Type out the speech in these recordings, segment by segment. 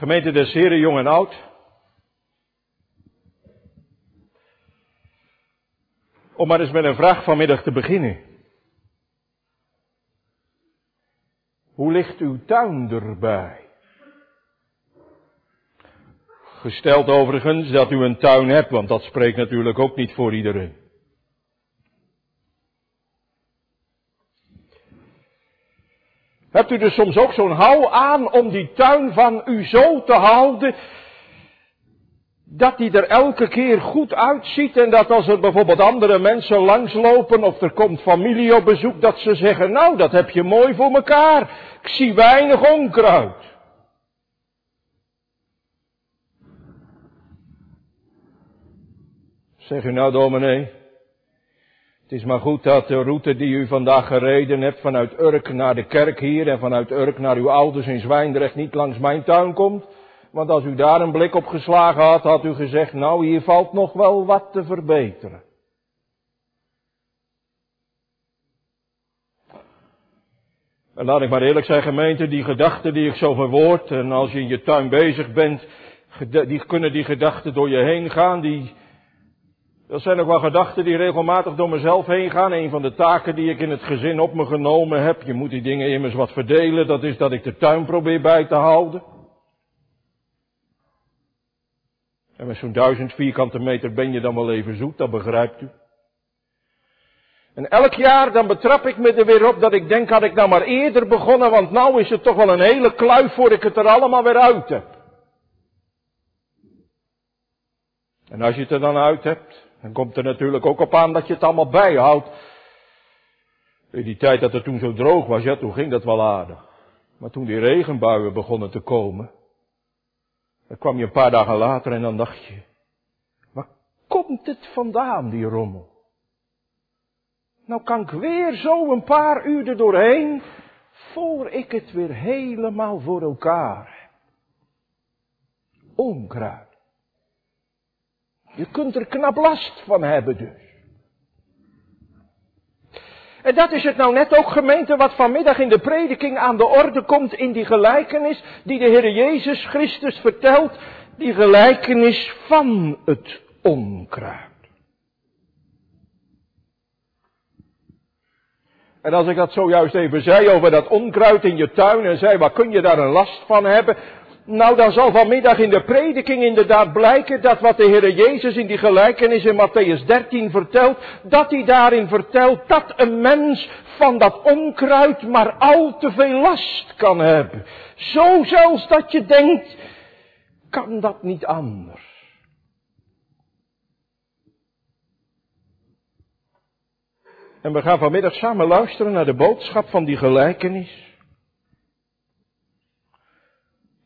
Gemeente des Heren, jong en oud. Om maar eens met een vraag vanmiddag te beginnen. Hoe ligt uw tuin erbij? Gesteld overigens dat u een tuin hebt, want dat spreekt natuurlijk ook niet voor iedereen. Hebt u dus soms ook zo'n hou aan om die tuin van u zo te houden, dat die er elke keer goed uitziet en dat als er bijvoorbeeld andere mensen langslopen of er komt familie op bezoek, dat ze zeggen, nou dat heb je mooi voor elkaar, ik zie weinig onkruid. Zeg u nou dominee, het is maar goed dat de route die u vandaag gereden hebt vanuit Urk naar de kerk hier en vanuit Urk naar uw ouders in Zwijndrecht niet langs mijn tuin komt. Want als u daar een blik op geslagen had, had u gezegd, nou hier valt nog wel wat te verbeteren. En laat ik maar eerlijk zijn gemeente, die gedachten die ik zo verwoord, en als je in je tuin bezig bent, die kunnen die gedachten door je heen gaan, die, dat zijn ook wel gedachten die regelmatig door mezelf heen gaan. Een van de taken die ik in het gezin op me genomen heb. Je moet die dingen immers wat verdelen. Dat is dat ik de tuin probeer bij te houden. En met zo'n duizend vierkante meter ben je dan wel even zoet, dat begrijpt u. En elk jaar dan betrap ik me er weer op dat ik denk, had ik nou maar eerder begonnen, want nou is het toch wel een hele kluif voor ik het er allemaal weer uit heb. En als je het er dan uit hebt, dan komt er natuurlijk ook op aan dat je het allemaal bijhoudt. In die tijd dat het toen zo droog was, ja, toen ging dat wel aardig. Maar toen die regenbuien begonnen te komen, dan kwam je een paar dagen later en dan dacht je, waar komt het vandaan, die rommel? Nou kan ik weer zo een paar uur er doorheen, voor ik het weer helemaal voor elkaar heb. Onkruid. Je kunt er knap last van hebben dus. En dat is het nou net ook gemeente wat vanmiddag in de prediking aan de orde komt in die gelijkenis die de Heer Jezus Christus vertelt. Die gelijkenis van het onkruid. En als ik dat zojuist even zei over dat onkruid in je tuin en zei, waar kun je daar een last van hebben? Nou, dan zal vanmiddag in de prediking inderdaad blijken dat wat de Heer Jezus in die gelijkenis in Matthäus 13 vertelt, dat hij daarin vertelt dat een mens van dat onkruid maar al te veel last kan hebben. Zo zelfs dat je denkt, kan dat niet anders? En we gaan vanmiddag samen luisteren naar de boodschap van die gelijkenis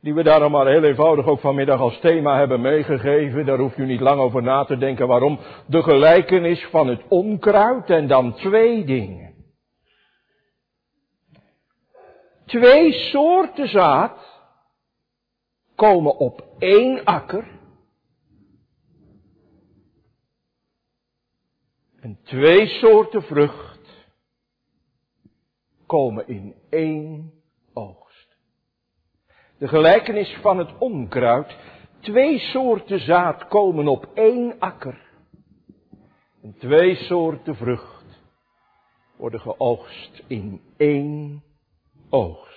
die we daarom maar heel eenvoudig ook vanmiddag als thema hebben meegegeven. Daar hoeft u niet lang over na te denken waarom. De gelijkenis van het onkruid en dan twee dingen. Twee soorten zaad komen op één akker. En twee soorten vrucht komen in één. De gelijkenis van het onkruid. Twee soorten zaad komen op één akker. En twee soorten vrucht worden geoogst in één oogst.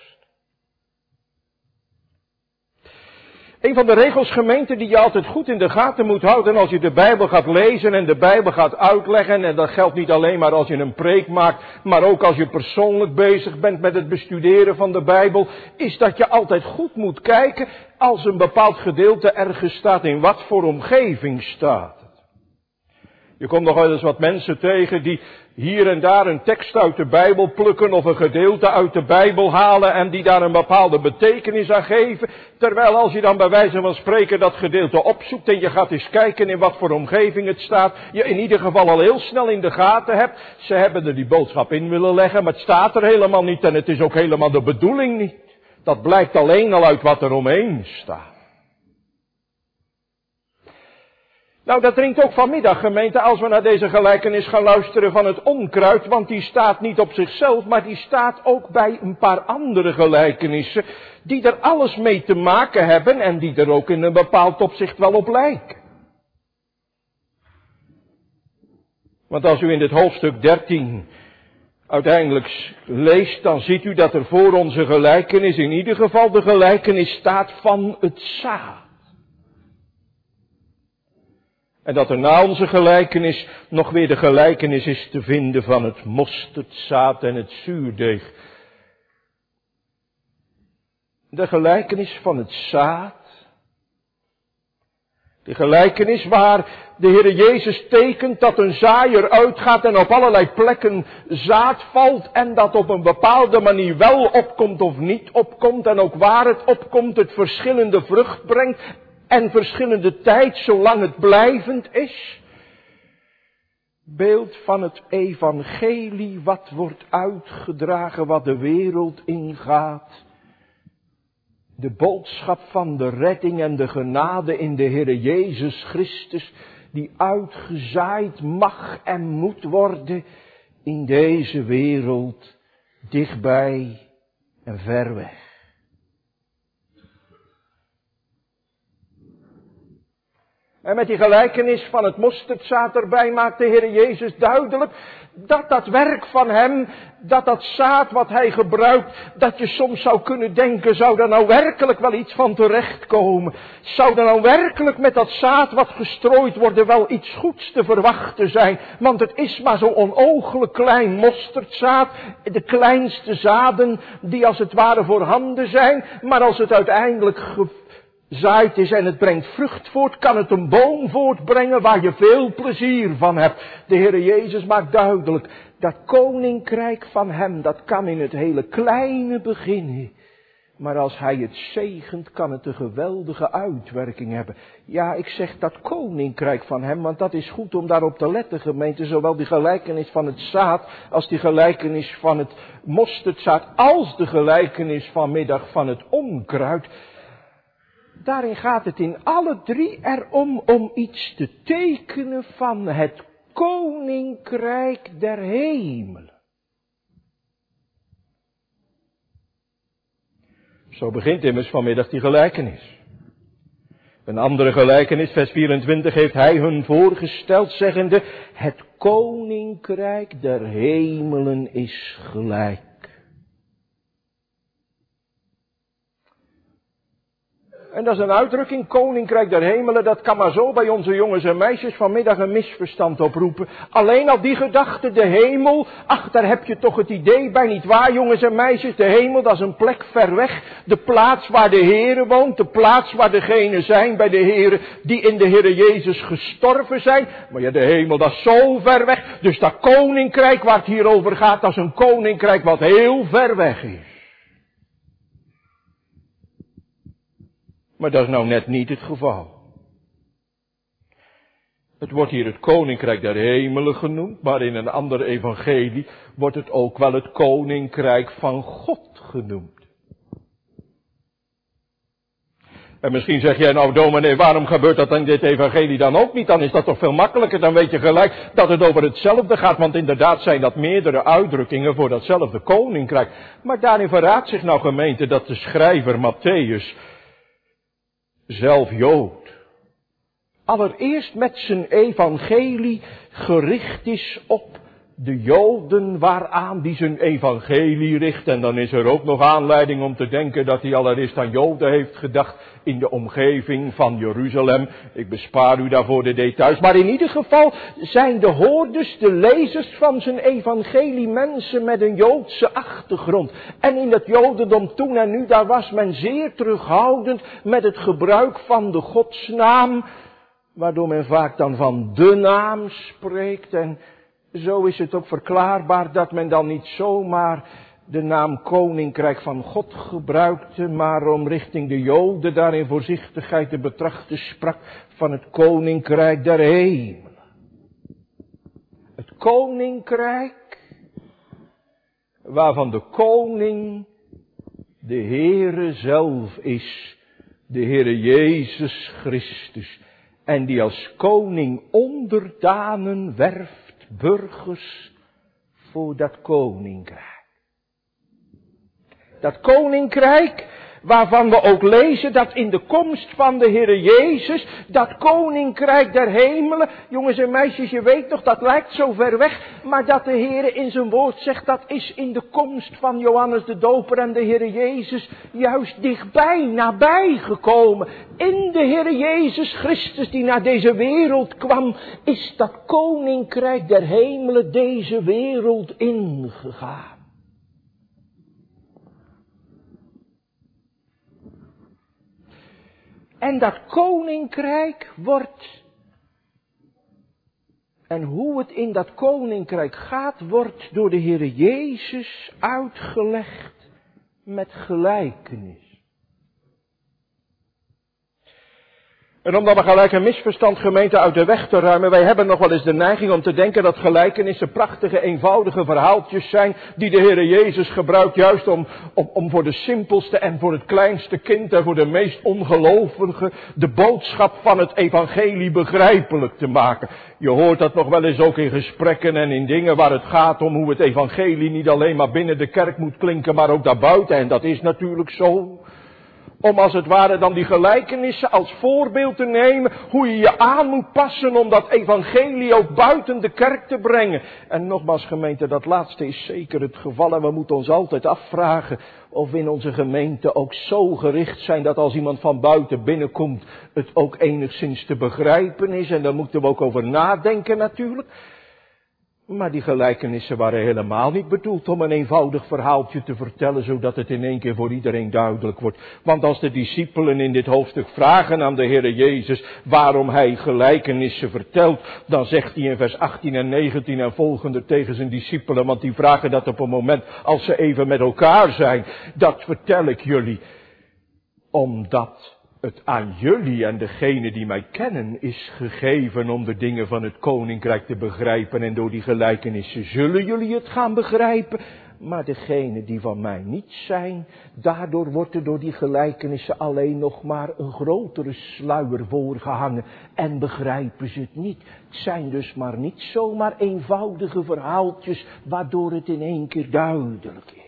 Een van de regels gemeente die je altijd goed in de gaten moet houden als je de Bijbel gaat lezen en de Bijbel gaat uitleggen. En dat geldt niet alleen maar als je een preek maakt, maar ook als je persoonlijk bezig bent met het bestuderen van de Bijbel. Is dat je altijd goed moet kijken als een bepaald gedeelte ergens staat in wat voor omgeving staat. Je komt nog wel eens wat mensen tegen die hier en daar een tekst uit de Bijbel plukken of een gedeelte uit de Bijbel halen en die daar een bepaalde betekenis aan geven. Terwijl als je dan bij wijze van spreken dat gedeelte opzoekt en je gaat eens kijken in wat voor omgeving het staat, je in ieder geval al heel snel in de gaten hebt. Ze hebben er die boodschap in willen leggen, maar het staat er helemaal niet en het is ook helemaal de bedoeling niet. Dat blijkt alleen al uit wat er omheen staat. Nou, dat dringt ook vanmiddag, gemeente, als we naar deze gelijkenis gaan luisteren van het onkruid, want die staat niet op zichzelf, maar die staat ook bij een paar andere gelijkenissen, die er alles mee te maken hebben en die er ook in een bepaald opzicht wel op lijken. Want als u in dit hoofdstuk 13 uiteindelijk leest, dan ziet u dat er voor onze gelijkenis in ieder geval de gelijkenis staat van het zaad. En dat er na onze gelijkenis nog weer de gelijkenis is te vinden van het mosterdzaad en het zuurdeeg. De gelijkenis van het zaad. De gelijkenis waar de Heer Jezus tekent dat een zaaier uitgaat en op allerlei plekken zaad valt en dat op een bepaalde manier wel opkomt of niet opkomt en ook waar het opkomt het verschillende vrucht brengt en verschillende tijd zolang het blijvend is. Beeld van het evangelie wat wordt uitgedragen, wat de wereld ingaat. De boodschap van de redding en de genade in de Heer Jezus Christus, die uitgezaaid mag en moet worden in deze wereld, dichtbij en ver weg. En met die gelijkenis van het mosterdzaad erbij maakt de Heer Jezus duidelijk dat dat werk van Hem, dat dat zaad wat Hij gebruikt, dat je soms zou kunnen denken, zou er nou werkelijk wel iets van terechtkomen? Zou er nou werkelijk met dat zaad wat gestrooid wordt wel iets goeds te verwachten zijn? Want het is maar zo onooglijk klein mosterdzaad, de kleinste zaden die als het ware voorhanden zijn, maar als het uiteindelijk zaait is en het brengt vrucht voort, kan het een boom voortbrengen waar je veel plezier van hebt. De Heere Jezus maakt duidelijk, dat koninkrijk van Hem, dat kan in het hele kleine beginnen. Maar als Hij het zegent, kan het een geweldige uitwerking hebben. Ja, ik zeg dat koninkrijk van Hem, want dat is goed om daarop te letten, gemeente. Zowel die gelijkenis van het zaad, als die gelijkenis van het mosterdzaad, als de gelijkenis vanmiddag van het onkruid daarin gaat het in alle drie erom om iets te tekenen van het koninkrijk der hemelen. Zo begint immers vanmiddag die gelijkenis. Een andere gelijkenis, vers 24, heeft hij hun voorgesteld, zeggende, het koninkrijk der hemelen is gelijk. En dat is een uitdrukking, koninkrijk der hemelen, dat kan maar zo bij onze jongens en meisjes vanmiddag een misverstand oproepen. Alleen al die gedachte, de hemel, ach daar heb je toch het idee bij, niet waar jongens en meisjes, de hemel dat is een plek ver weg, de plaats waar de Heere woont, de plaats waar degenen zijn bij de Heere die in de Heere Jezus gestorven zijn. Maar ja, de hemel dat is zo ver weg, dus dat koninkrijk waar het hier over gaat, dat is een koninkrijk wat heel ver weg is. Maar dat is nou net niet het geval. Het wordt hier het koninkrijk der hemelen genoemd, maar in een ander evangelie wordt het ook wel het koninkrijk van God genoemd. En misschien zeg jij nou, dominee, waarom gebeurt dat in dit evangelie dan ook niet? Dan is dat toch veel makkelijker, dan weet je gelijk dat het over hetzelfde gaat, want inderdaad zijn dat meerdere uitdrukkingen voor datzelfde koninkrijk. Maar daarin verraadt zich nou gemeente dat de schrijver Matthäus zelf Jood. Allereerst met zijn evangelie gericht is op de Joden waaraan die zijn evangelie richt. En dan is er ook nog aanleiding om te denken dat hij allereerst aan Joden heeft gedacht in de omgeving van Jeruzalem. Ik bespaar u daarvoor de details. Maar in ieder geval zijn de hoorders, de lezers van zijn evangelie mensen met een Joodse achtergrond. En in het Jodendom toen en nu, daar was men zeer terughoudend met het gebruik van de godsnaam. Waardoor men vaak dan van de naam spreekt en zo is het ook verklaarbaar dat men dan niet zomaar de naam Koninkrijk van God gebruikte, maar om richting de Joden daarin voorzichtigheid te betrachten sprak van het Koninkrijk der Hemelen. Het Koninkrijk waarvan de Koning de Heere zelf is, de Heere Jezus Christus, en die als koning onderdanen werft burgers voor dat koninkrijk. Dat koninkrijk waarvan we ook lezen dat in de komst van de Heere Jezus, dat koninkrijk der hemelen, jongens en meisjes, je weet toch, dat lijkt zo ver weg, maar dat de Heere in zijn woord zegt, dat is in de komst van Johannes de Doper en de Heere Jezus juist dichtbij, nabij gekomen. In de Heere Jezus Christus die naar deze wereld kwam, is dat koninkrijk der hemelen deze wereld ingegaan. En dat koninkrijk wordt, en hoe het in dat koninkrijk gaat, wordt door de Heer Jezus uitgelegd met gelijkenis. En om dan gelijk een misverstand gemeente uit de weg te ruimen, wij hebben nog wel eens de neiging om te denken dat gelijkenissen prachtige, eenvoudige verhaaltjes zijn, die de Heere Jezus gebruikt juist om, om, om voor de simpelste en voor het kleinste kind en voor de meest ongelovige de boodschap van het evangelie begrijpelijk te maken. Je hoort dat nog wel eens ook in gesprekken en in dingen waar het gaat om hoe het evangelie niet alleen maar binnen de kerk moet klinken, maar ook daarbuiten. En dat is natuurlijk zo om als het ware dan die gelijkenissen als voorbeeld te nemen, hoe je je aan moet passen om dat evangelie ook buiten de kerk te brengen. En nogmaals gemeente, dat laatste is zeker het geval en we moeten ons altijd afvragen of we in onze gemeente ook zo gericht zijn dat als iemand van buiten binnenkomt, het ook enigszins te begrijpen is. En daar moeten we ook over nadenken natuurlijk. Maar die gelijkenissen waren helemaal niet bedoeld om een eenvoudig verhaaltje te vertellen, zodat het in één keer voor iedereen duidelijk wordt. Want als de discipelen in dit hoofdstuk vragen aan de Heere Jezus waarom hij gelijkenissen vertelt, dan zegt hij in vers 18 en 19 en volgende tegen zijn discipelen, want die vragen dat op een moment als ze even met elkaar zijn, dat vertel ik jullie, omdat het aan jullie en degene die mij kennen is gegeven om de dingen van het koninkrijk te begrijpen en door die gelijkenissen zullen jullie het gaan begrijpen. Maar degene die van mij niet zijn, daardoor wordt er door die gelijkenissen alleen nog maar een grotere sluier voorgehangen en begrijpen ze het niet. Het zijn dus maar niet zomaar eenvoudige verhaaltjes waardoor het in één keer duidelijk is.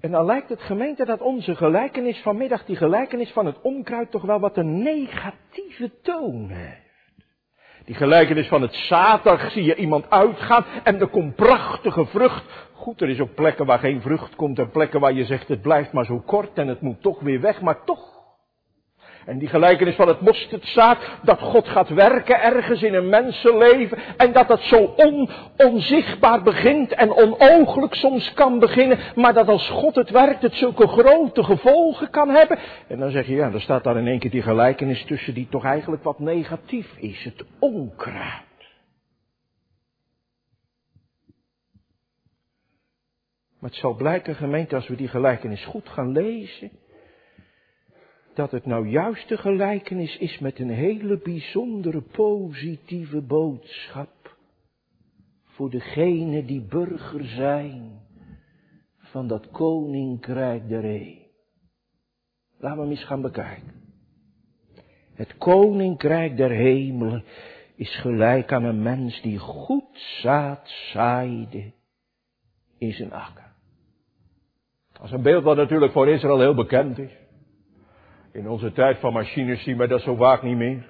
En dan lijkt het gemeente dat onze gelijkenis vanmiddag, die gelijkenis van het onkruid, toch wel wat een negatieve toon heeft. Die gelijkenis van het zaterdag zie je iemand uitgaan en er komt prachtige vrucht. Goed, er is ook plekken waar geen vrucht komt en plekken waar je zegt het blijft maar zo kort en het moet toch weer weg, maar toch en die gelijkenis van het mosterdzaad, dat God gaat werken ergens in een mensenleven en dat dat zo on, onzichtbaar begint en onooglijk soms kan beginnen, maar dat als God het werkt, het zulke grote gevolgen kan hebben. En dan zeg je, ja, er staat daar in één keer die gelijkenis tussen die toch eigenlijk wat negatief is, het onkruid. Maar het zal blijken, gemeente, als we die gelijkenis goed gaan lezen, dat het nou juist de gelijkenis is met een hele bijzondere positieve boodschap voor degene die burger zijn van dat koninkrijk der Hemel. Laten we hem eens gaan bekijken. Het koninkrijk der hemelen is gelijk aan een mens die goed zaad zaaide in zijn akker. Dat is een beeld wat natuurlijk voor Israël heel bekend is. In onze tijd van machines zien we dat zo vaak niet meer.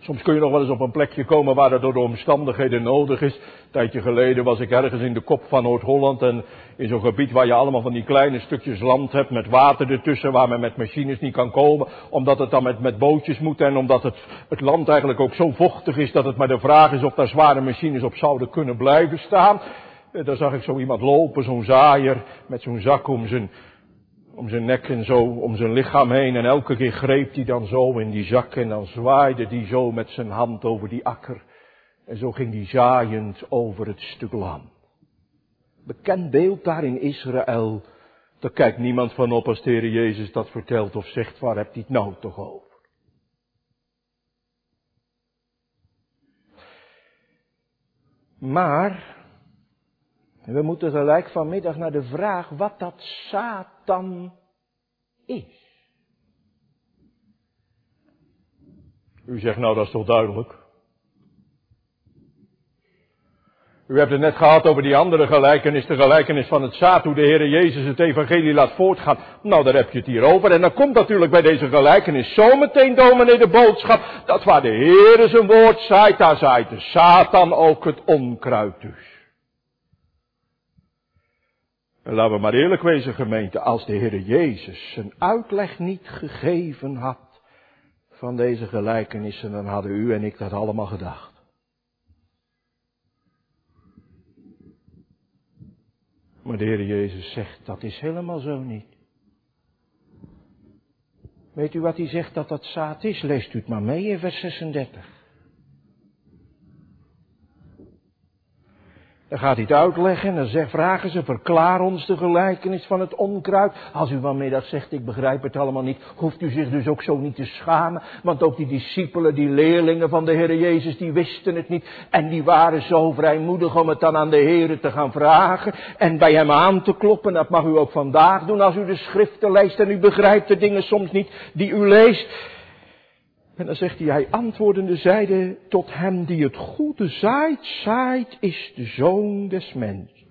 Soms kun je nog wel eens op een plekje komen waar dat door de omstandigheden nodig is. Een tijdje geleden was ik ergens in de kop van Noord-Holland en in zo'n gebied waar je allemaal van die kleine stukjes land hebt met water ertussen waar men met machines niet kan komen. Omdat het dan met, met bootjes moet en omdat het, het land eigenlijk ook zo vochtig is dat het maar de vraag is of daar zware machines op zouden kunnen blijven staan. Eh, daar zag ik zo iemand lopen, zo'n zaaier met zo'n zak om zijn, om zijn nek en zo, om zijn lichaam heen. En elke keer greep hij dan zo in die zak en dan zwaaide hij zo met zijn hand over die akker. En zo ging hij zaaiend over het stuk land. Bekend beeld daar in Israël. Daar kijkt niemand van op als de Jezus dat vertelt of zegt, waar hebt hij het nou toch over? Maar en we moeten gelijk vanmiddag naar de vraag wat dat Satan is. U zegt nou dat is toch duidelijk? U hebt het net gehad over die andere gelijkenis, de gelijkenis van het zaad, hoe de Heer Jezus het evangelie laat voortgaan. Nou, daar heb je het hier over. En dan komt natuurlijk bij deze gelijkenis zometeen, dominee, de boodschap, dat waar de Heer zijn woord zaait, daar zaait de Satan ook het onkruid dus. En laten we maar eerlijk wezen, gemeente, als de Heer Jezus zijn uitleg niet gegeven had van deze gelijkenissen, dan hadden u en ik dat allemaal gedacht. Maar de Heer Jezus zegt, dat is helemaal zo niet. Weet u wat hij zegt dat dat zaad is? Leest u het maar mee in vers 36. Dan gaat hij het uitleggen en dan vragen ze, verklaar ons de gelijkenis van het onkruid. Als u vanmiddag zegt, ik begrijp het allemaal niet, hoeft u zich dus ook zo niet te schamen. Want ook die discipelen, die leerlingen van de Heer Jezus, die wisten het niet. En die waren zo vrijmoedig om het dan aan de Heer te gaan vragen. En bij hem aan te kloppen, dat mag u ook vandaag doen als u de schriften leest en u begrijpt de dingen soms niet die u leest. En dan zegt hij, hij antwoordende zeide tot hem die het goede zaait, zaait is de zoon des mens.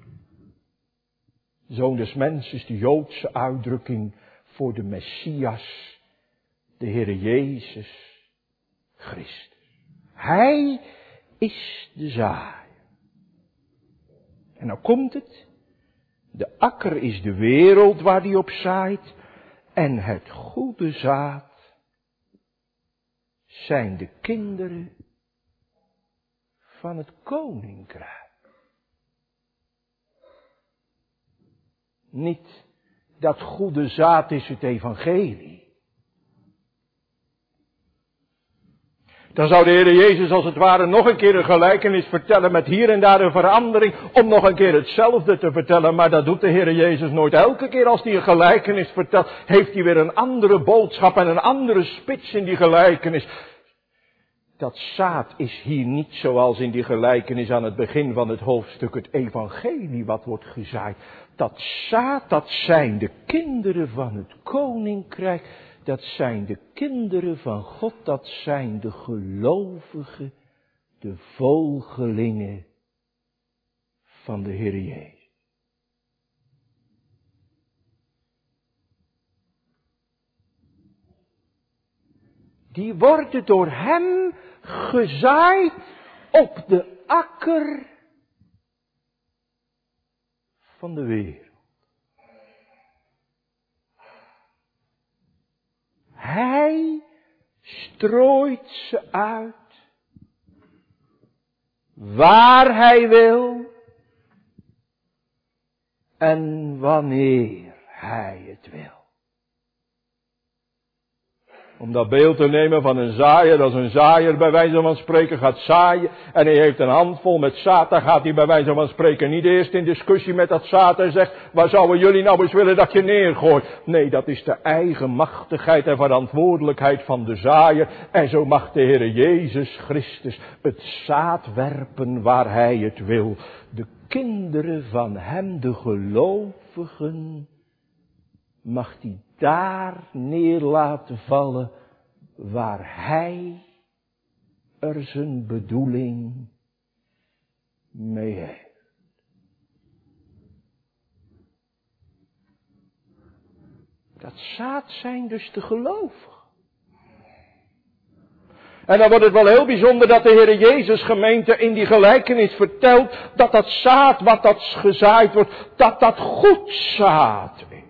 Zoon des mens is de Joodse uitdrukking voor de Messias, de Heere Jezus Christus. Hij is de zaai. En nou komt het. De akker is de wereld waar die op zaait. En het goede zaad zijn de kinderen van het koninkrijk. Niet dat goede zaad is het evangelie. Dan zou de Heer Jezus als het ware nog een keer een gelijkenis vertellen met hier en daar een verandering om nog een keer hetzelfde te vertellen. Maar dat doet de Heer Jezus nooit. Elke keer als hij een gelijkenis vertelt, heeft hij weer een andere boodschap en een andere spits in die gelijkenis. Dat zaad is hier niet zoals in die gelijkenis aan het begin van het hoofdstuk het evangelie wat wordt gezaaid. Dat zaad, dat zijn de kinderen van het koninkrijk dat zijn de kinderen van God, dat zijn de gelovigen, de volgelingen van de Heer Jezus. Die worden door Hem gezaaid op de akker van de wereld. Hij strooit ze uit waar hij wil en wanneer hij het wil. Om dat beeld te nemen van een zaaier, als een zaaier bij wijze van spreken gaat zaaien en hij heeft een handvol met zaad, dan gaat hij bij wijze van spreken niet eerst in discussie met dat zaad en zegt, waar zouden jullie nou eens willen dat je neergooit? Nee, dat is de eigen machtigheid en verantwoordelijkheid van de zaaier en zo mag de Heer Jezus Christus het zaad werpen waar hij het wil. De kinderen van hem, de gelovigen, mag hij daar neer laten vallen waar hij er zijn bedoeling mee heeft. Dat zaad zijn dus de gelovigen. En dan wordt het wel heel bijzonder dat de Heer Jezus gemeente in die gelijkenis vertelt dat dat zaad wat dat gezaaid wordt, dat dat goed zaad is.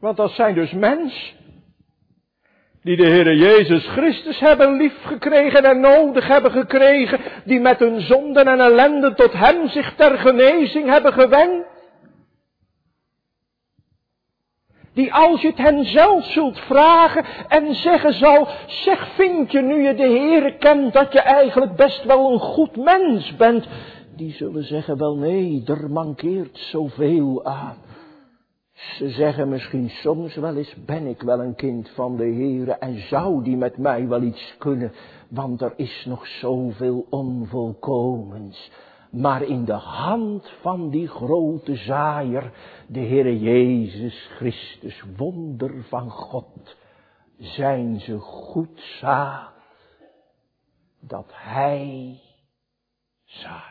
Want dat zijn dus mensen die de Heere Jezus Christus hebben liefgekregen en nodig hebben gekregen, die met hun zonden en ellende tot Hem zich ter genezing hebben gewend. Die als je het hen zelf zult vragen en zeggen zal, zeg vind je nu je de Heere kent dat je eigenlijk best wel een goed mens bent. Die zullen zeggen, wel nee, er mankeert zoveel aan. Ze zeggen misschien soms wel eens, ben ik wel een kind van de Heere en zou die met mij wel iets kunnen, want er is nog zoveel onvolkomens. Maar in de hand van die grote zaaier, de Heere Jezus Christus, wonder van God, zijn ze goed zaad dat Hij zaait.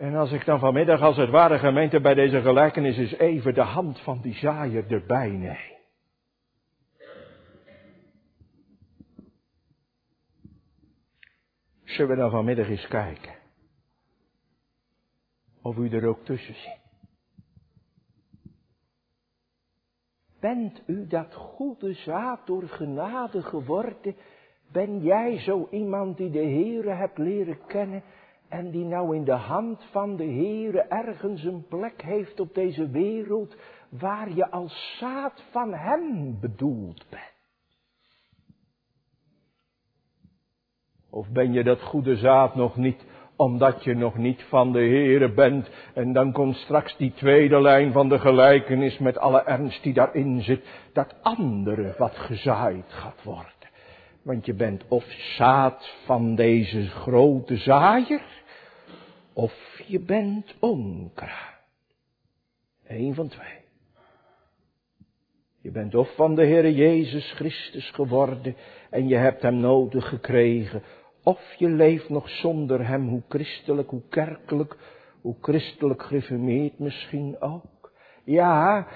En als ik dan vanmiddag als het ware gemeente bij deze gelijkenis eens even de hand van die zaaier erbij neem. Zullen we dan vanmiddag eens kijken of u er ook tussen zit? Bent u dat goede zaad door genade geworden? Ben jij zo iemand die de Heere hebt leren kennen en die nou in de hand van de Heere ergens een plek heeft op deze wereld waar je als zaad van Hem bedoeld bent? Of ben je dat goede zaad nog niet, omdat je nog niet van de Heere bent? En dan komt straks die tweede lijn van de gelijkenis met alle ernst die daarin zit, dat andere wat gezaaid gaat worden. Want je bent of zaad van deze grote zaaier, of je bent onkruid. Eén van twee. Je bent of van de Heere Jezus Christus geworden en je hebt Hem nodig gekregen, of je leeft nog zonder Hem, hoe christelijk, hoe kerkelijk, hoe christelijk gereformeerd misschien ook. Ja,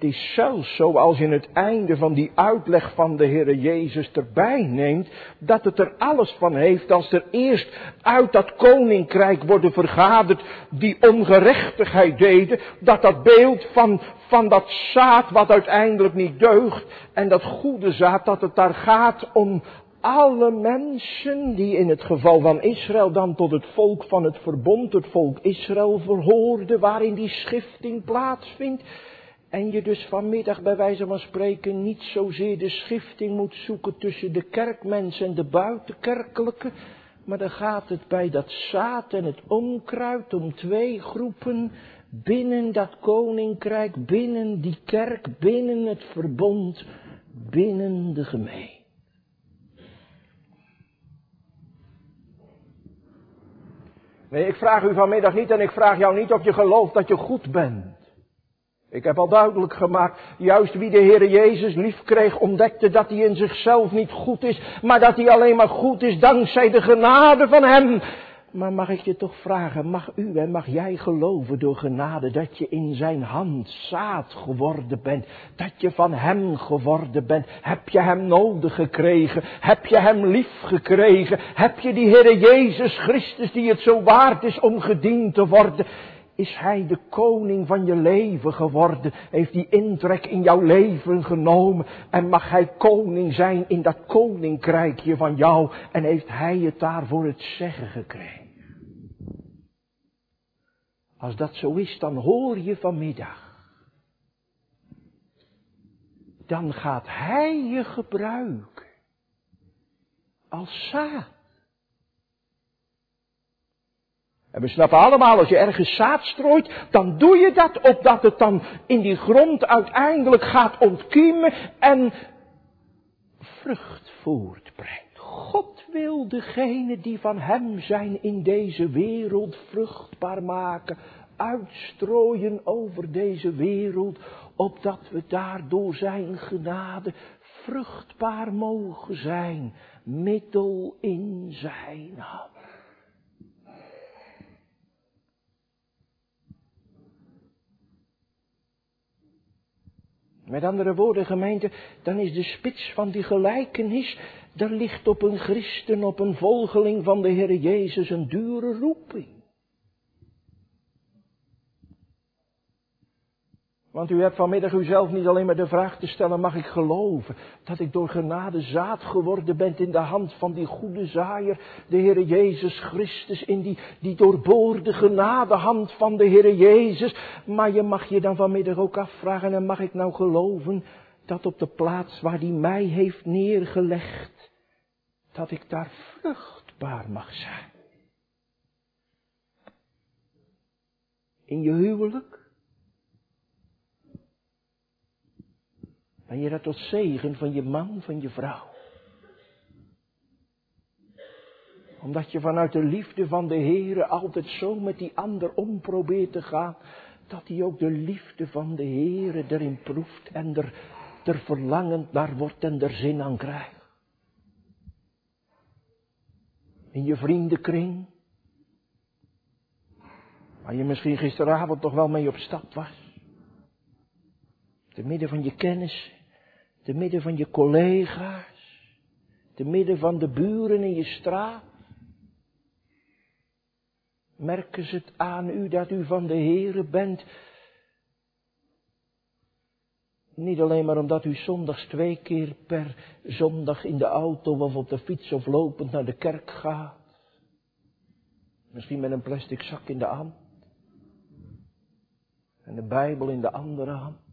het is zelfs zo als je het einde van die uitleg van de Heere Jezus erbij neemt, dat het er alles van heeft als er eerst uit dat koninkrijk worden vergaderd die ongerechtigheid deden, dat dat beeld van, van dat zaad wat uiteindelijk niet deugt en dat goede zaad, dat het daar gaat om alle mensen die in het geval van Israël dan tot het volk van het verbond, het volk Israël verhoorden, waarin die schifting plaatsvindt. En je dus vanmiddag bij wijze van spreken niet zozeer de schifting moet zoeken tussen de kerkmensen en de buitenkerkelijke, maar dan gaat het bij dat zaad en het onkruid om twee groepen binnen dat koninkrijk, binnen die kerk, binnen het verbond, binnen de gemeente. Nee, ik vraag u vanmiddag niet en ik vraag jou niet of je gelooft dat je goed bent. Ik heb al duidelijk gemaakt, juist wie de Heer Jezus lief kreeg, ontdekte dat hij in zichzelf niet goed is, maar dat hij alleen maar goed is dankzij de genade van Hem. Maar mag ik je toch vragen, mag u en mag jij geloven door genade dat je in zijn hand zaad geworden bent, dat je van hem geworden bent? Heb je hem nodig gekregen? Heb je hem lief gekregen? Heb je die Heere Jezus Christus die het zo waard is om gediend te worden? Is hij de koning van je leven geworden? Heeft hij intrek in jouw leven genomen? En mag hij koning zijn in dat koninkrijkje van jou? En heeft hij het daarvoor het zeggen gekregen? Als dat zo is, dan hoor je vanmiddag. Dan gaat hij je gebruiken als zaad. En we snappen allemaal, als je ergens zaad strooit, dan doe je dat opdat het dan in die grond uiteindelijk gaat ontkiemen en vrucht voortbrengt. God wil degene die van Hem zijn in deze wereld vruchtbaar maken, uitstrooien over deze wereld, opdat we daardoor Zijn genade vruchtbaar mogen zijn, middel in Zijn hand. Met andere woorden, gemeente, dan is de spits van die gelijkenis, daar ligt op een christen, op een volgeling van de Heer Jezus een dure roeping. Want u hebt vanmiddag uzelf niet alleen maar de vraag te stellen, mag ik geloven dat ik door genade zaad geworden ben in de hand van die goede zaaier, de Heere Jezus Christus, in die, die doorboorde genadehand van de Heere Jezus. Maar je mag je dan vanmiddag ook afvragen, en mag ik nou geloven dat op de plaats waar die mij heeft neergelegd, dat ik daar vruchtbaar mag zijn. In je huwelijk, Ben je dat tot zegen van je man, van je vrouw? Omdat je vanuit de liefde van de Heere altijd zo met die ander om probeert te gaan, dat hij ook de liefde van de Heere erin proeft en er, er verlangend naar wordt en er zin aan krijgt. In je vriendenkring, waar je misschien gisteravond toch wel mee op stap was. Te midden van je kennis, te midden van je collega's, te midden van de buren in je straat. Merken ze het aan u dat u van de Heere bent? Niet alleen maar omdat u zondags twee keer per zondag in de auto of op de fiets of lopend naar de kerk gaat. Misschien met een plastic zak in de hand. En de Bijbel in de andere hand.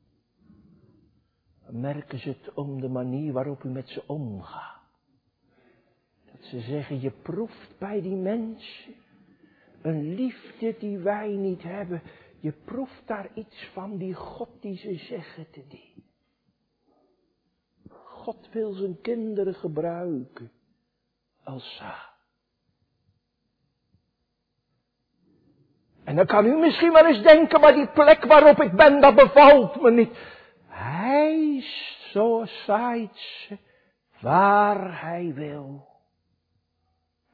Merken ze het om de manier waarop u met ze omgaat. Dat ze zeggen, je proeft bij die mensen een liefde die wij niet hebben. Je proeft daar iets van die God die ze zeggen te dienen. God wil zijn kinderen gebruiken als zaad. En dan kan u misschien wel eens denken, maar die plek waarop ik ben, dat bevalt me niet. Hij zo zaait waar hij wil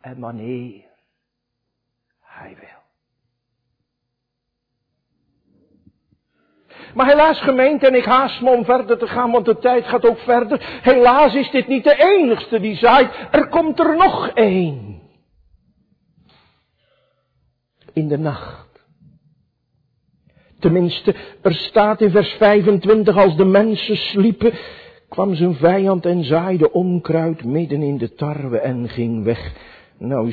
en wanneer hij wil. Maar helaas gemeente, en ik haast me om verder te gaan, want de tijd gaat ook verder. Helaas is dit niet de enigste die zaait. Er komt er nog één. In de nacht. Tenminste, er staat in vers 25, als de mensen sliepen, kwam zijn vijand en zaaide onkruid midden in de tarwe en ging weg. Nou, u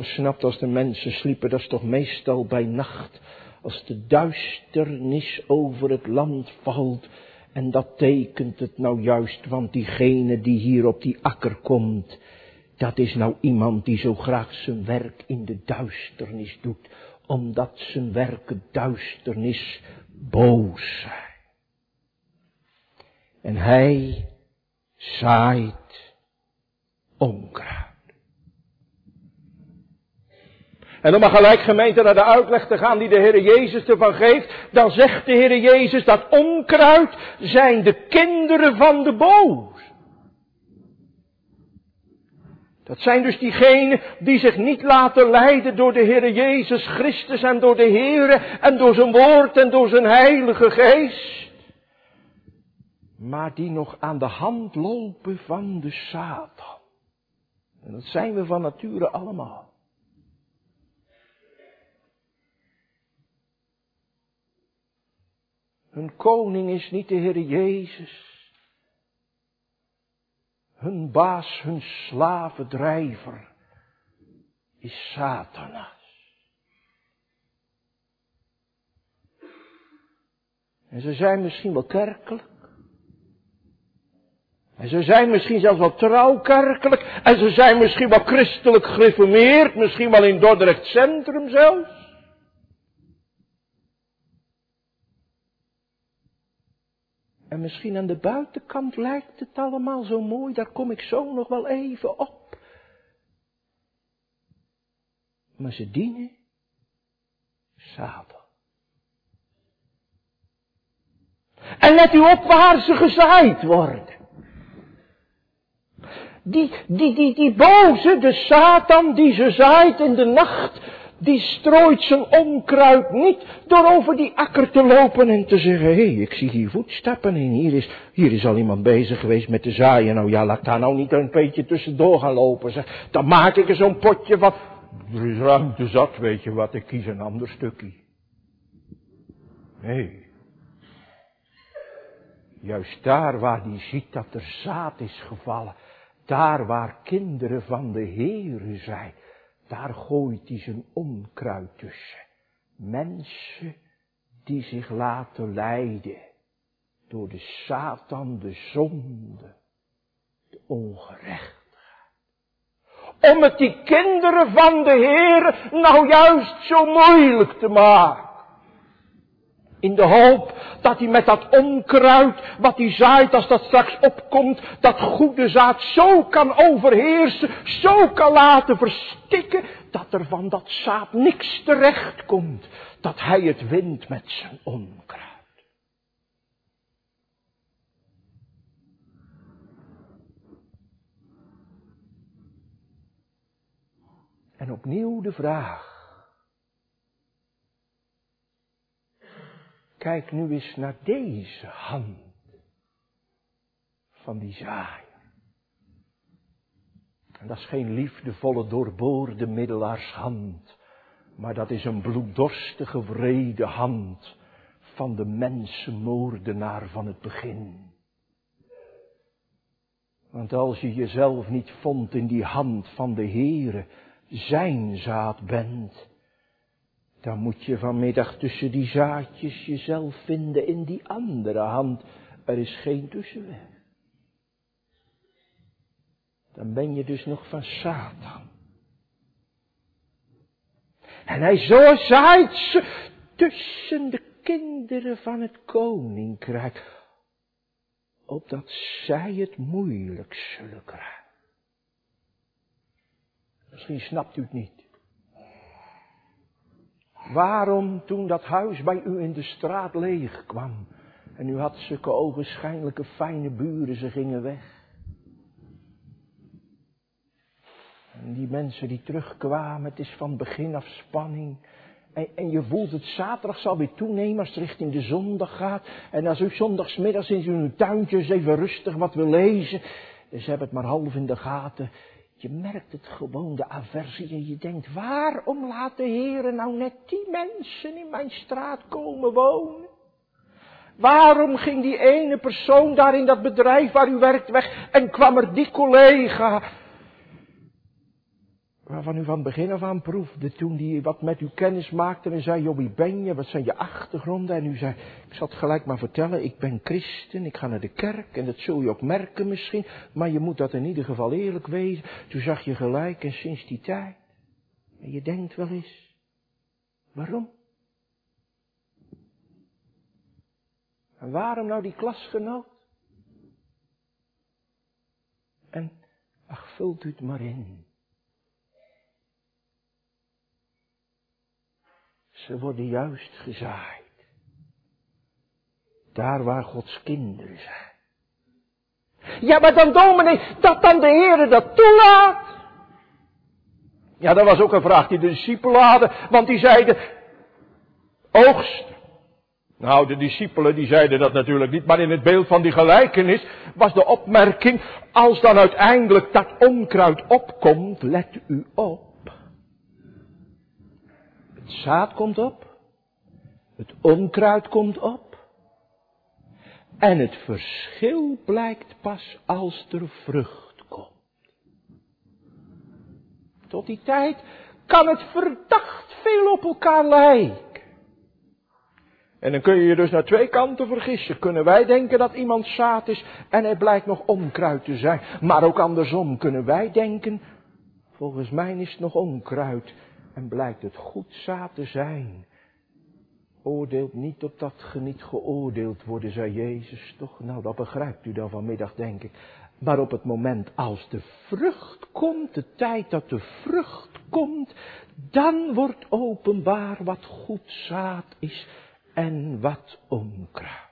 snapt als de mensen sliepen, dat is toch meestal bij nacht, als de duisternis over het land valt. En dat tekent het nou juist, want diegene die hier op die akker komt, dat is nou iemand die zo graag zijn werk in de duisternis doet, omdat zijn werken duisternis boos zijn. En hij zaait onkruid. En om maar gelijk gemeente naar de uitleg te gaan die de Heer Jezus ervan geeft, dan zegt de Heer Jezus dat onkruid zijn de kinderen van de boos. Dat zijn dus diegenen die zich niet laten leiden door de Heer Jezus Christus en door de Heer en door zijn woord en door zijn heilige geest. Maar die nog aan de hand lopen van de Satan. En dat zijn we van nature allemaal. Hun koning is niet de Heer Jezus. Hun baas, hun slavendrijver is Satanas. En ze zijn misschien wel kerkelijk. En ze zijn misschien zelfs wel trouwkerkelijk. En ze zijn misschien wel christelijk gereformeerd. Misschien wel in Dordrecht Centrum zelfs. En misschien aan de buitenkant lijkt het allemaal zo mooi, daar kom ik zo nog wel even op. Maar ze dienen Satan. En let u op waar ze gezaaid worden. Die, die, die, die boze, de Satan die ze zaait in de nacht, die strooit zijn onkruid niet door over die akker te lopen en te zeggen, hé, hey, ik zie hier voetstappen en hier is, hier is al iemand bezig geweest met te zaaien. Nou ja, laat daar nou niet een beetje tussendoor gaan lopen. Zeg. Dan maak ik er zo'n potje van, er is ruimte zat, weet je wat, ik kies een ander stukje. Nee. Juist daar waar hij ziet dat er zaad is gevallen, daar waar kinderen van de Heere zijn, daar gooit hij zijn onkruid tussen. Mensen die zich laten leiden door de Satan, de zonde, de ongerechtigheid. Om het die kinderen van de Heer nou juist zo moeilijk te maken. In de hoop dat hij met dat onkruid, wat hij zaait als dat straks opkomt, dat goede zaad zo kan overheersen, zo kan laten verstikken, dat er van dat zaad niks terecht komt, dat hij het wint met zijn onkruid. En opnieuw de vraag. Kijk nu eens naar deze hand van die zaaier. En dat is geen liefdevolle, doorboorde middelaarshand, maar dat is een bloeddorstige, vrede hand van de mensenmoordenaar van het begin. Want als je jezelf niet vond in die hand van de Heere, zijn zaad bent, dan moet je vanmiddag tussen die zaadjes jezelf vinden in die andere hand. Er is geen tussenweg. Dan ben je dus nog van Satan. En hij zo zaait ze tussen de kinderen van het koninkrijk, opdat zij het moeilijk zullen krijgen. Misschien snapt u het niet. Waarom toen dat huis bij u in de straat leeg kwam en u had zulke ogenschijnlijke fijne buren, ze gingen weg. En die mensen die terugkwamen, het is van begin af spanning. En, en, je voelt het zaterdag zal weer toenemen als het richting de zondag gaat. En als u zondagsmiddags in uw tuintjes even rustig wat wil lezen. Ze hebben het maar half in de gaten. Je merkt het gewoon, de aversie, en je denkt, waarom laat de Heer nou net die mensen in mijn straat komen wonen? Waarom ging die ene persoon daar in dat bedrijf waar u werkt weg en kwam er die collega waarvan u van begin af aan proefde toen die wat met u kennis maakte en zei, joh, wie ben je, wat zijn je achtergronden? En u zei, ik zal het gelijk maar vertellen, ik ben christen, ik ga naar de kerk en dat zul je ook merken misschien, maar je moet dat in ieder geval eerlijk wezen. Toen zag je gelijk en sinds die tijd, en je denkt wel eens, waarom? En waarom nou die klasgenoot? En, ach, vult u het maar in. Ze worden juist gezaaid. Daar waar Gods kinderen zijn. Ja, maar dan dominee, dat dan de Heer dat toelaat. Ja, dat was ook een vraag die de discipelen hadden, want die zeiden, oogst. Nou, de discipelen die zeiden dat natuurlijk niet, maar in het beeld van die gelijkenis was de opmerking, als dan uiteindelijk dat onkruid opkomt, let u op. Het zaad komt op. Het onkruid komt op. En het verschil blijkt pas als er vrucht komt. Tot die tijd kan het verdacht veel op elkaar lijken. En dan kun je je dus naar twee kanten vergissen. Kunnen wij denken dat iemand zaad is en hij blijkt nog onkruid te zijn. Maar ook andersom kunnen wij denken, volgens mij is het nog onkruid en blijkt het goed zaad te zijn. Oordeelt niet op dat niet geoordeeld worden, zei Jezus toch? Nou, dat begrijpt u dan vanmiddag, denk ik. Maar op het moment als de vrucht komt, de tijd dat de vrucht komt, dan wordt openbaar wat goed zaad is en wat onkruid.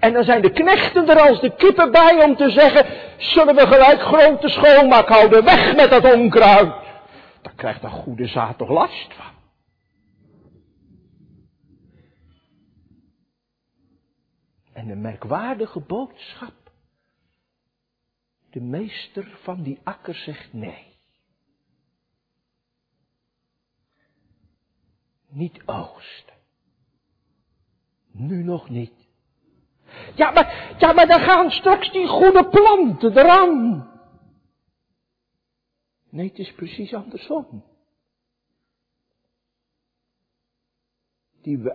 En dan zijn de knechten er als de kippen bij om te zeggen, zullen we gelijk grote schoonmaak houden, weg met dat onkruid. Daar krijgt de goede zaad toch last van. En de merkwaardige boodschap. De meester van die akker zegt nee. Niet oogsten. Nu nog niet. Ja, maar, ja, maar dan gaan straks die goede planten eraan. Nee, het is precies andersom. Die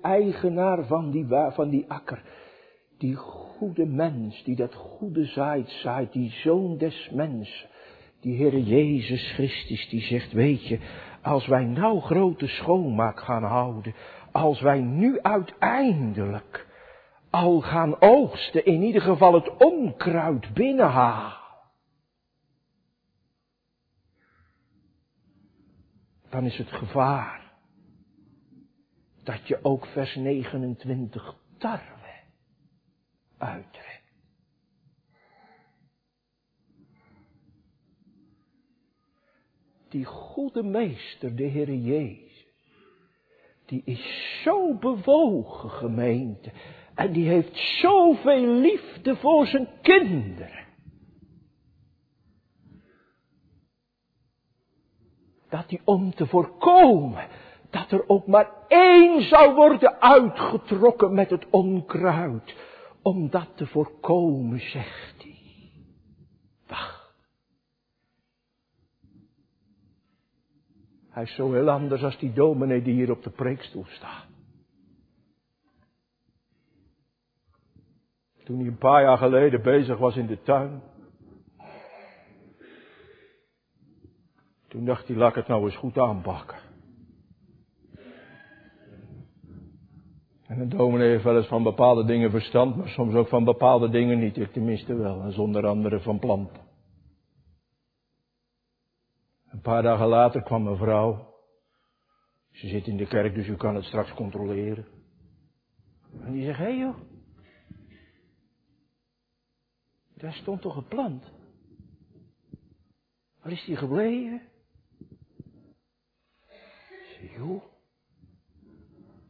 eigenaar van die, van die akker, die goede mens, die dat goede zaait, zaait, die zoon des mensen, die Heere Jezus Christus, die zegt, weet je, Als wij nou grote schoonmaak gaan houden, als wij nu uiteindelijk al gaan oogsten, in ieder geval het onkruid binnenhalen. Dan is het gevaar dat je ook vers 29 tarwe uittrekt. Die goede meester, de Heer Jezus, die is zo bewogen gemeente. En die heeft zoveel liefde voor zijn kinderen. Dat hij om te voorkomen dat er ook maar één zou worden uitgetrokken met het onkruid. Om dat te voorkomen, zegt hij. Wacht. Hij is zo heel anders als die dominee die hier op de preekstoel staat. Toen hij een paar jaar geleden bezig was in de tuin. Toen dacht hij, laat ik het nou eens goed aanpakken. En een dominee heeft wel eens van bepaalde dingen verstand, maar soms ook van bepaalde dingen niet. Ik tenminste wel, en zonder andere van planten. Een paar dagen later kwam mijn vrouw. Ze zit in de kerk, dus u kan het straks controleren. En die zegt, hé hey joh. Daar stond toch een plant? Waar is die gebleven? Zeg, joh.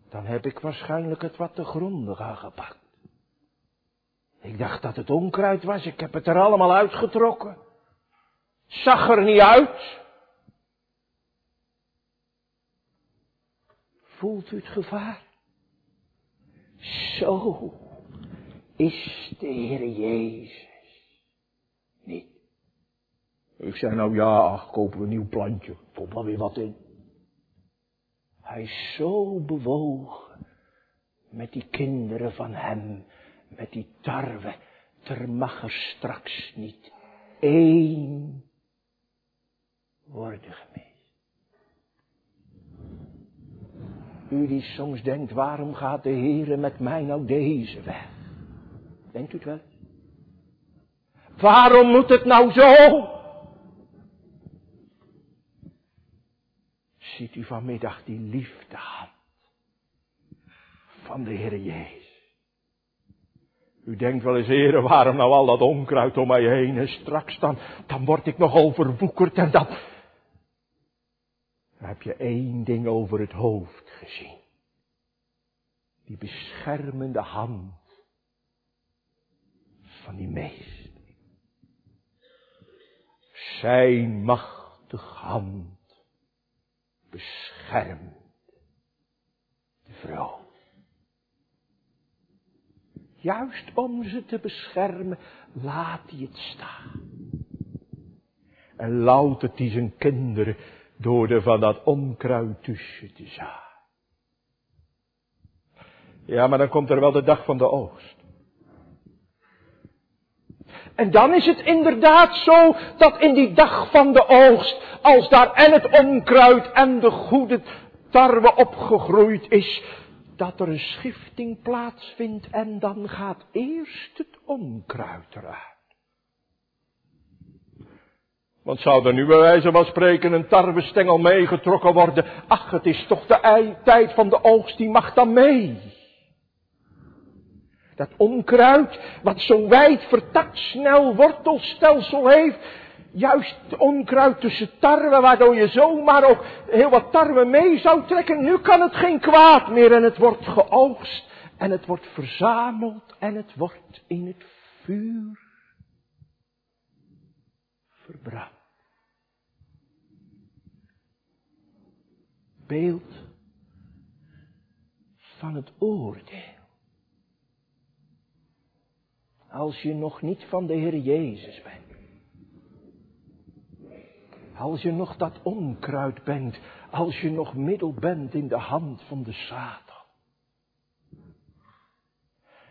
Dan heb ik waarschijnlijk het wat te grondig aangepakt. Ik dacht dat het onkruid was. Ik heb het er allemaal uitgetrokken. Zag er niet uit. Voelt u het gevaar? Zo is de Heer Jezus. Ik zei nou ja, kopen we een nieuw plantje. Komt wel weer wat in. Hij is zo bewogen met die kinderen van hem, met die tarwe. Er mag er straks niet één worden gemist. U die soms denkt, waarom gaat de Heere met mij nou deze weg? Denkt u het wel? Waarom moet het nou zo? Ziet u vanmiddag die liefde aan van de Heer Jezus. U denkt wel eens, heren, waarom nou al dat onkruid om mij heen? En straks dan, dan word ik nog overwoekerd en dan... Dan heb je één ding over het hoofd gezien. Die beschermende hand van die meester. Zijn machtige hand beschermt de vrouw. Juist om ze te beschermen, laat hij het staan. En loutert hij zijn kinderen door er van dat onkruid tussen te zaaien. Ja, maar dan komt er wel de dag van de oogst. En dan is het inderdaad zo dat in die dag van de oogst, als daar en het onkruid en de goede tarwe opgegroeid is, dat er een schifting plaatsvindt en dan gaat eerst het onkruid eruit. Want zou er nu bij wijze van spreken een tarwestengel meegetrokken worden? Ach, het is toch de tijd van de oogst, die mag dan mee. Dat onkruid, wat zo'n wijd vertakt snel wortelstelsel heeft. Juist onkruid tussen tarwe, waardoor je zomaar ook heel wat tarwe mee zou trekken. Nu kan het geen kwaad meer en het wordt geoogst. En het wordt verzameld en het wordt in het vuur verbrand. Beeld van het oordeel. Als je nog niet van de Heer Jezus bent. Als je nog dat onkruid bent. Als je nog middel bent in de hand van de Satan.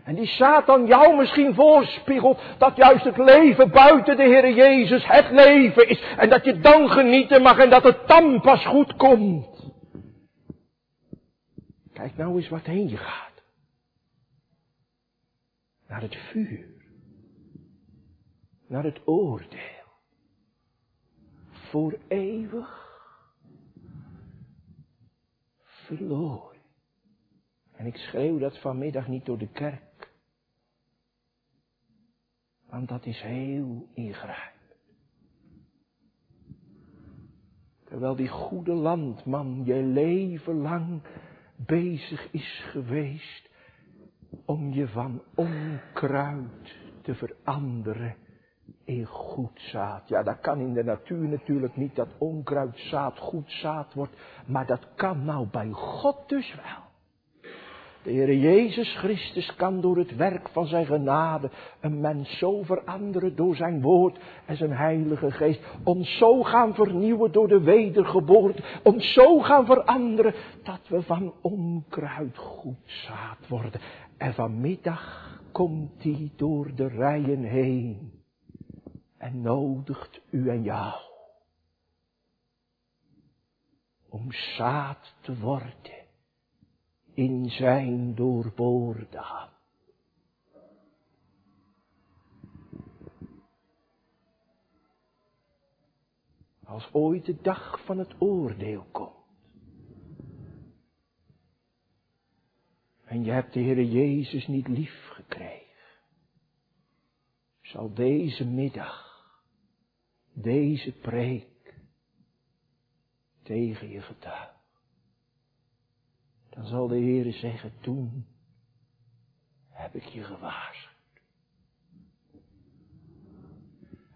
En die Satan jou misschien voorspiegelt dat juist het leven buiten de Heer Jezus het leven is. En dat je dan genieten mag en dat het dan pas goed komt. Kijk nou eens wat heen je gaat. Naar het vuur. Naar het oordeel. Voor eeuwig verloren. En ik schreeuw dat vanmiddag niet door de kerk. Want dat is heel ingrijpend. Terwijl die goede landman je leven lang bezig is geweest om je van onkruid te veranderen in goed zaad. Ja, dat kan in de natuur natuurlijk niet dat onkruidzaad goed zaad wordt, maar dat kan nou bij God dus wel. De Heer Jezus Christus kan door het werk van zijn genade een mens zo veranderen door zijn woord en zijn heilige geest. Ons zo gaan vernieuwen door de wedergeboorte. Ons zo gaan veranderen dat we van onkruid goed zaad worden. En vanmiddag komt hij door de rijen heen en nodigt u en jou om zaad te worden in zijn doorboorde hand. Als ooit de dag van het oordeel komt. En je hebt de Heer Jezus niet lief gekregen. Zal deze middag, deze preek tegen je getuigen dan zal de Heere zeggen, toen heb ik je gewaarschuwd.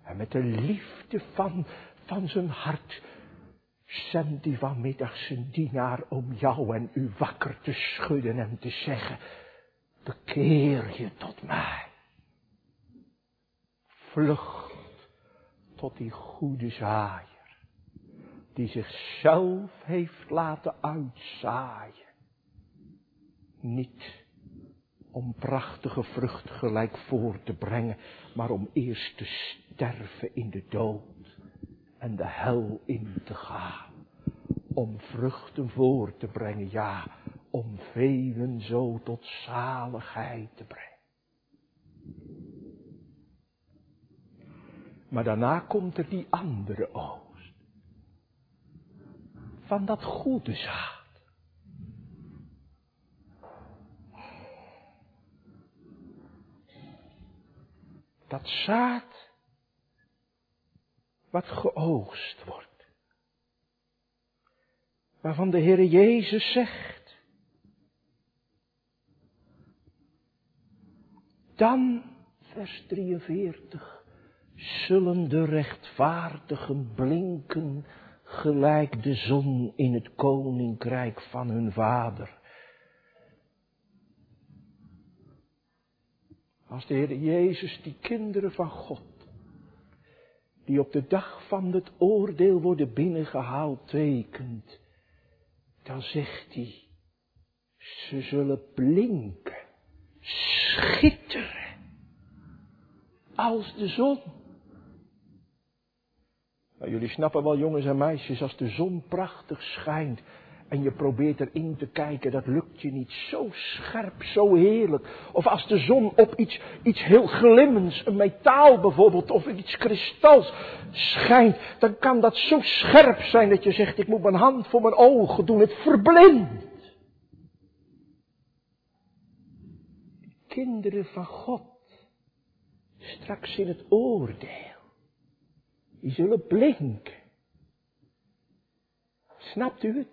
En met de liefde van, van zijn hart zendt hij vanmiddag zijn dienaar om jou en u wakker te schudden en te zeggen, bekeer je tot mij. Vlucht tot die goede zaaier, die zichzelf heeft laten uitzaaien niet om prachtige vrucht gelijk voor te brengen, maar om eerst te sterven in de dood en de hel in te gaan. Om vruchten voor te brengen, ja, om velen zo tot zaligheid te brengen. Maar daarna komt er die andere oost. Van dat goede zaad. dat zaad wat geoogst wordt. Waarvan de Heere Jezus zegt, dan, vers 43, zullen de rechtvaardigen blinken gelijk de zon in het koninkrijk van hun vader. Als de Heer Jezus die kinderen van God, die op de dag van het oordeel worden binnengehaald, tekent, dan zegt hij, ze zullen blinken, schitteren, als de zon. Nou, jullie snappen wel, jongens en meisjes, als de zon prachtig schijnt, en je probeert erin te kijken, dat lukt je niet. Zo scherp, zo heerlijk. Of als de zon op iets, iets heel glimmends, een metaal bijvoorbeeld, of iets kristals schijnt, dan kan dat zo scherp zijn dat je zegt, ik moet mijn hand voor mijn ogen doen, het verblindt. kinderen van God, straks in het oordeel, die zullen blinken. Snapt u het?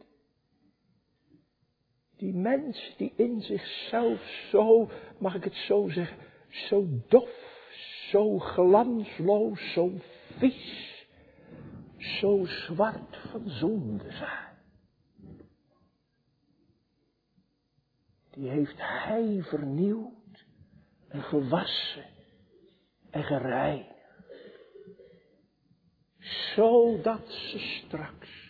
Die mens die in zichzelf zo, mag ik het zo zeggen, zo dof, zo glansloos, zo vies, zo zwart van zonde zijn. Die heeft hij vernieuwd en gewassen en gereinigd. Zodat ze straks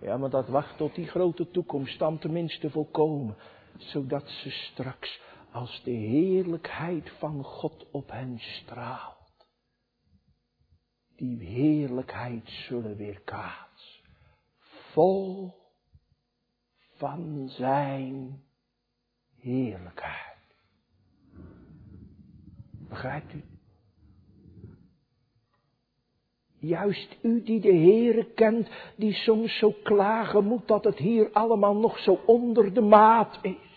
ja, maar dat wacht tot die grote toekomst dan tenminste volkomen. Zodat ze straks als de heerlijkheid van God op hen straalt. Die heerlijkheid zullen weerkaatsen, vol van zijn heerlijkheid. Begrijpt u? Juist u die de Heere kent, die soms zo klagen moet dat het hier allemaal nog zo onder de maat is.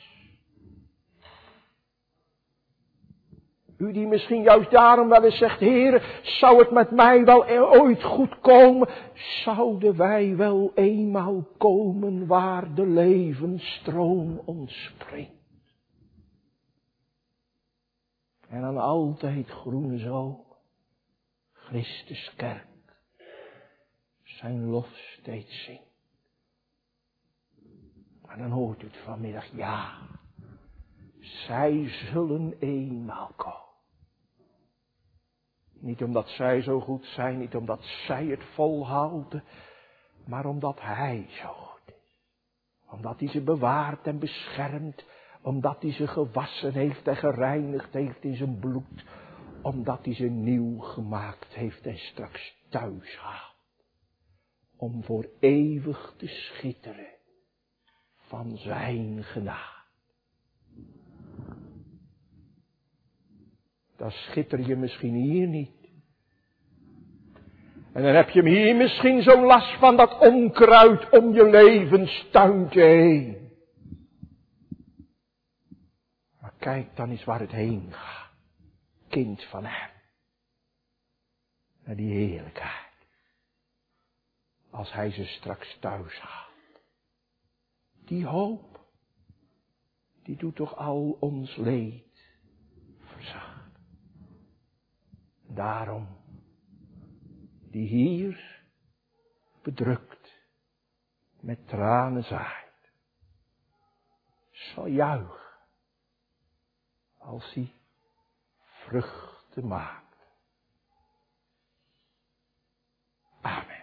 U die misschien juist daarom wel eens zegt, Heere, zou het met mij wel ooit goed komen? Zouden wij wel eenmaal komen waar de levensstroom ontspringt? En dan altijd groene zomer, Christus kerk, zijn lof steeds zingt. Maar dan hoort u het vanmiddag, ja, zij zullen eenmaal komen. Niet omdat zij zo goed zijn, niet omdat zij het volhouden, maar omdat Hij zo goed is. Omdat Hij ze bewaart en beschermt, omdat Hij ze gewassen heeft en gereinigd heeft in zijn bloed, omdat Hij ze nieuw gemaakt heeft en straks thuis haalt. Om voor eeuwig te schitteren van Zijn genade. dan schitter je misschien hier niet. En dan heb je hem hier misschien zo last van dat onkruid om je levenstuintje heen. Maar kijk dan eens waar het heen gaat. Kind van hem. Naar die heerlijkheid als hij ze straks thuis haalt. Die hoop, die doet toch al ons leed verzagen. Daarom, die hier bedrukt met tranen zaait, zal juich als hij vruchten maakt. Amen.